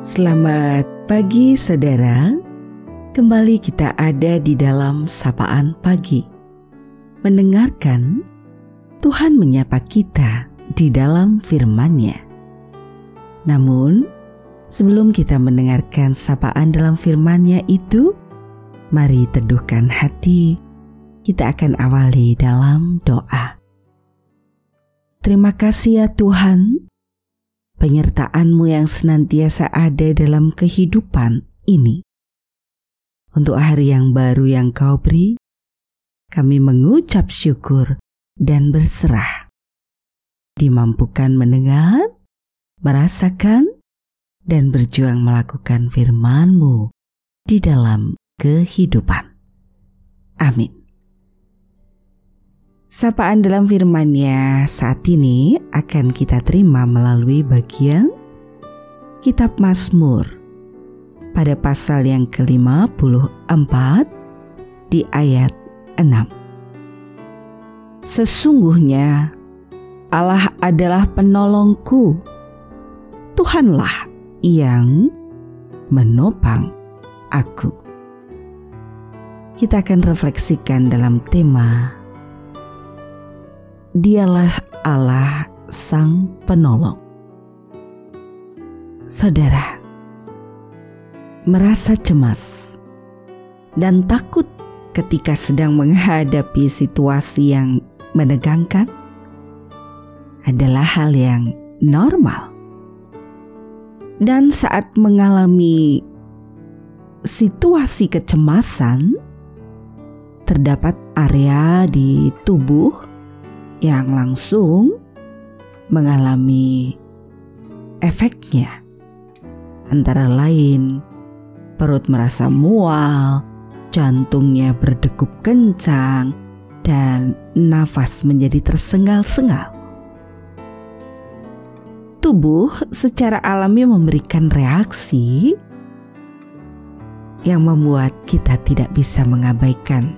Selamat pagi saudara. Kembali kita ada di dalam sapaan pagi. Mendengarkan Tuhan menyapa kita di dalam firman-Nya. Namun, sebelum kita mendengarkan sapaan dalam firman-Nya itu, mari teduhkan hati. Kita akan awali dalam doa. Terima kasih ya Tuhan penyertaan-Mu yang senantiasa ada dalam kehidupan ini. Untuk hari yang baru yang Kau beri, kami mengucap syukur dan berserah. Dimampukan mendengar, merasakan, dan berjuang melakukan firman-Mu di dalam kehidupan. Amin. Sapaan dalam firman-Nya saat ini akan kita terima melalui bagian Kitab Mazmur pada pasal yang ke-54 di ayat 6. Sesungguhnya Allah adalah penolongku. Tuhanlah yang menopang aku. Kita akan refleksikan dalam tema Dialah Allah Sang Penolong. Saudara, merasa cemas dan takut ketika sedang menghadapi situasi yang menegangkan adalah hal yang normal. Dan saat mengalami situasi kecemasan, terdapat area di tubuh yang langsung mengalami efeknya. Antara lain, perut merasa mual, jantungnya berdegup kencang, dan nafas menjadi tersengal-sengal. Tubuh secara alami memberikan reaksi yang membuat kita tidak bisa mengabaikan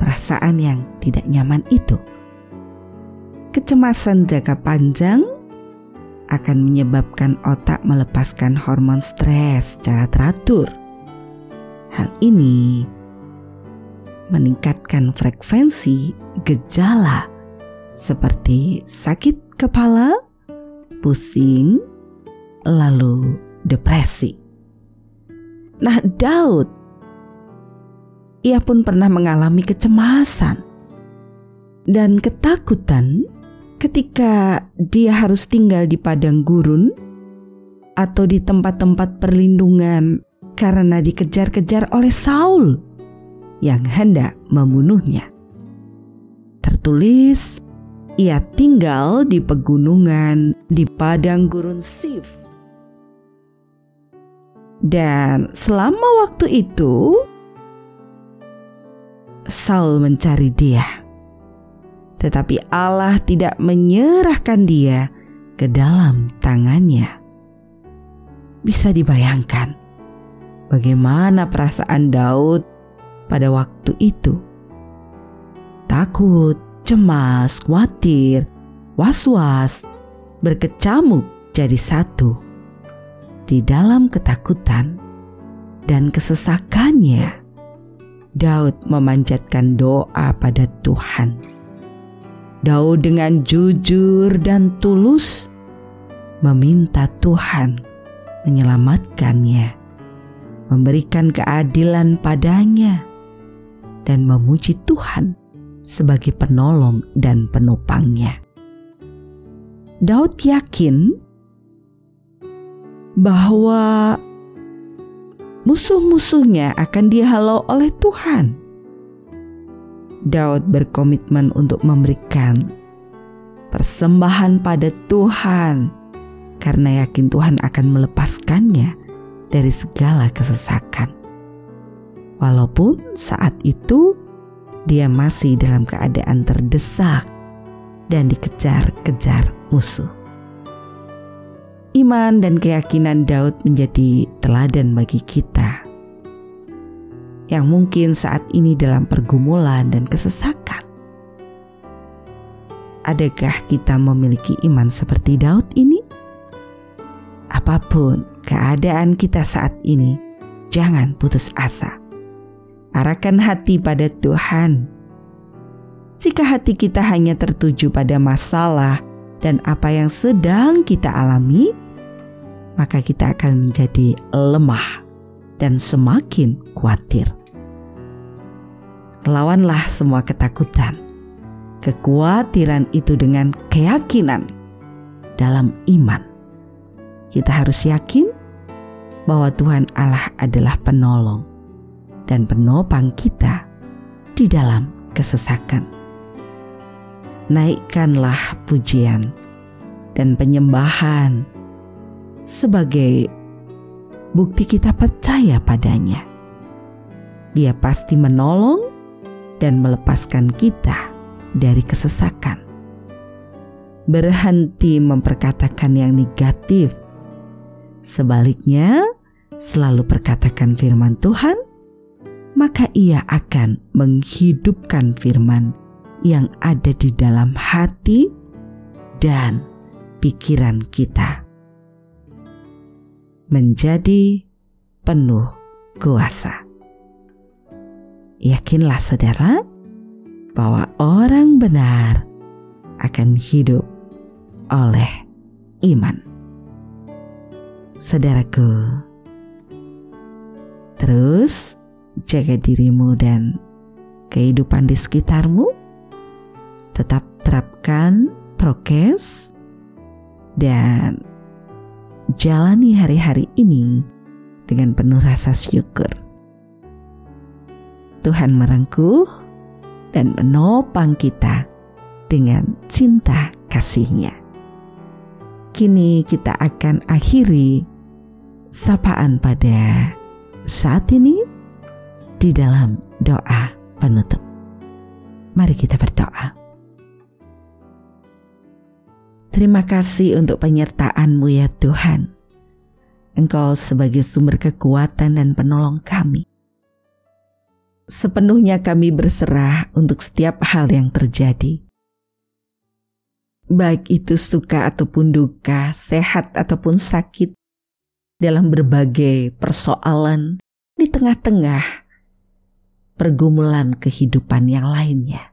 perasaan yang tidak nyaman itu. Kecemasan jangka panjang akan menyebabkan otak melepaskan hormon stres secara teratur. Hal ini meningkatkan frekuensi gejala seperti sakit kepala, pusing, lalu depresi. Nah, Daud ia pun pernah mengalami kecemasan dan ketakutan ketika dia harus tinggal di padang gurun atau di tempat-tempat perlindungan karena dikejar-kejar oleh Saul yang hendak membunuhnya. Tertulis, ia tinggal di pegunungan di padang gurun Sif. Dan selama waktu itu, Saul mencari dia tetapi Allah tidak menyerahkan dia ke dalam tangannya. Bisa dibayangkan bagaimana perasaan Daud pada waktu itu. Takut, cemas, khawatir, was-was, berkecamuk jadi satu. Di dalam ketakutan dan kesesakannya, Daud memanjatkan doa pada Tuhan Daud dengan jujur dan tulus meminta Tuhan menyelamatkannya, memberikan keadilan padanya, dan memuji Tuhan sebagai penolong dan penopangnya. Daud yakin bahwa musuh-musuhnya akan dihalau oleh Tuhan Daud berkomitmen untuk memberikan persembahan pada Tuhan karena yakin Tuhan akan melepaskannya dari segala kesesakan. Walaupun saat itu dia masih dalam keadaan terdesak dan dikejar-kejar musuh. Iman dan keyakinan Daud menjadi teladan bagi kita yang mungkin saat ini dalam pergumulan dan kesesakan. Adakah kita memiliki iman seperti Daud ini? apa pun keadaan kita saat ini, jangan putus asa. Arahkan hati pada Tuhan. Jika hati kita hanya tertuju pada masalah dan apa yang sedang kita alami, maka kita akan menjadi lemah dan semakin khawatir. Lawanlah semua ketakutan, kekhawatiran itu dengan keyakinan dalam iman. Kita harus yakin bahwa Tuhan Allah adalah penolong dan penopang kita di dalam kesesakan. Naikkanlah pujian dan penyembahan sebagai bukti kita percaya padanya. Dia pasti menolong dan melepaskan kita dari kesesakan. Berhenti memperkatakan yang negatif. Sebaliknya, selalu perkatakan firman Tuhan, maka ia akan menghidupkan firman yang ada di dalam hati dan pikiran kita. Menjadi penuh kuasa. Yakinlah saudara bahwa orang benar akan hidup oleh iman. Saudaraku, terus jaga dirimu dan kehidupan di sekitarmu. Tetap terapkan prokes dan jalani hari-hari ini dengan penuh rasa syukur. Tuhan merengkuh dan menopang kita dengan cinta kasihnya. Kini kita akan akhiri sapaan pada saat ini di dalam doa penutup. Mari kita berdoa. Terima kasih untuk penyertaan-Mu ya Tuhan. Engkau sebagai sumber kekuatan dan penolong kami sepenuhnya kami berserah untuk setiap hal yang terjadi. Baik itu suka ataupun duka, sehat ataupun sakit, dalam berbagai persoalan di tengah-tengah pergumulan kehidupan yang lainnya.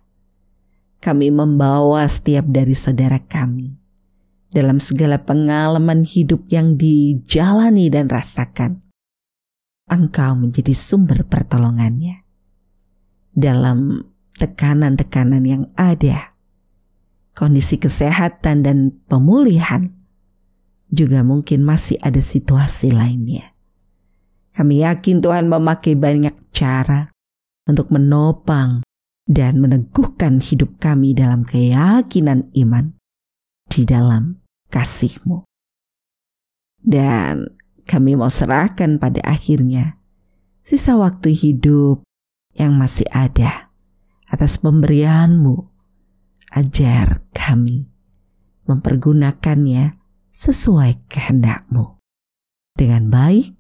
Kami membawa setiap dari saudara kami dalam segala pengalaman hidup yang dijalani dan rasakan. Engkau menjadi sumber pertolongannya dalam tekanan-tekanan yang ada. Kondisi kesehatan dan pemulihan juga mungkin masih ada situasi lainnya. Kami yakin Tuhan memakai banyak cara untuk menopang dan meneguhkan hidup kami dalam keyakinan iman di dalam kasih-Mu. Dan kami mau serahkan pada akhirnya sisa waktu hidup yang masih ada atas pemberianmu. Ajar kami mempergunakannya sesuai kehendakmu dengan baik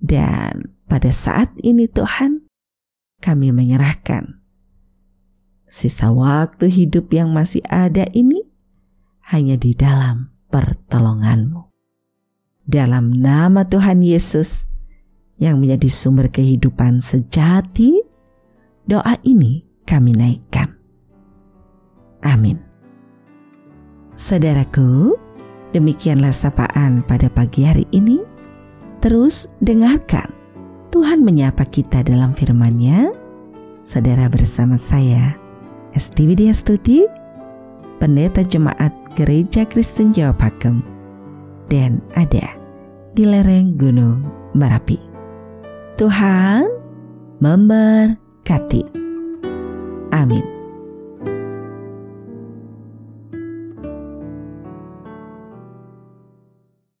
dan pada saat ini Tuhan kami menyerahkan sisa waktu hidup yang masih ada ini hanya di dalam pertolonganmu. Dalam nama Tuhan Yesus, yang menjadi sumber kehidupan sejati, doa ini kami naikkan. Amin. Saudaraku, demikianlah sapaan pada pagi hari ini. Terus dengarkan Tuhan menyapa kita dalam firman-Nya. Saudara bersama saya, Esti Widya Pendeta Jemaat Gereja Kristen Jawa Pakem, dan ada di lereng Gunung Merapi. Tuhan memberkati. Amin.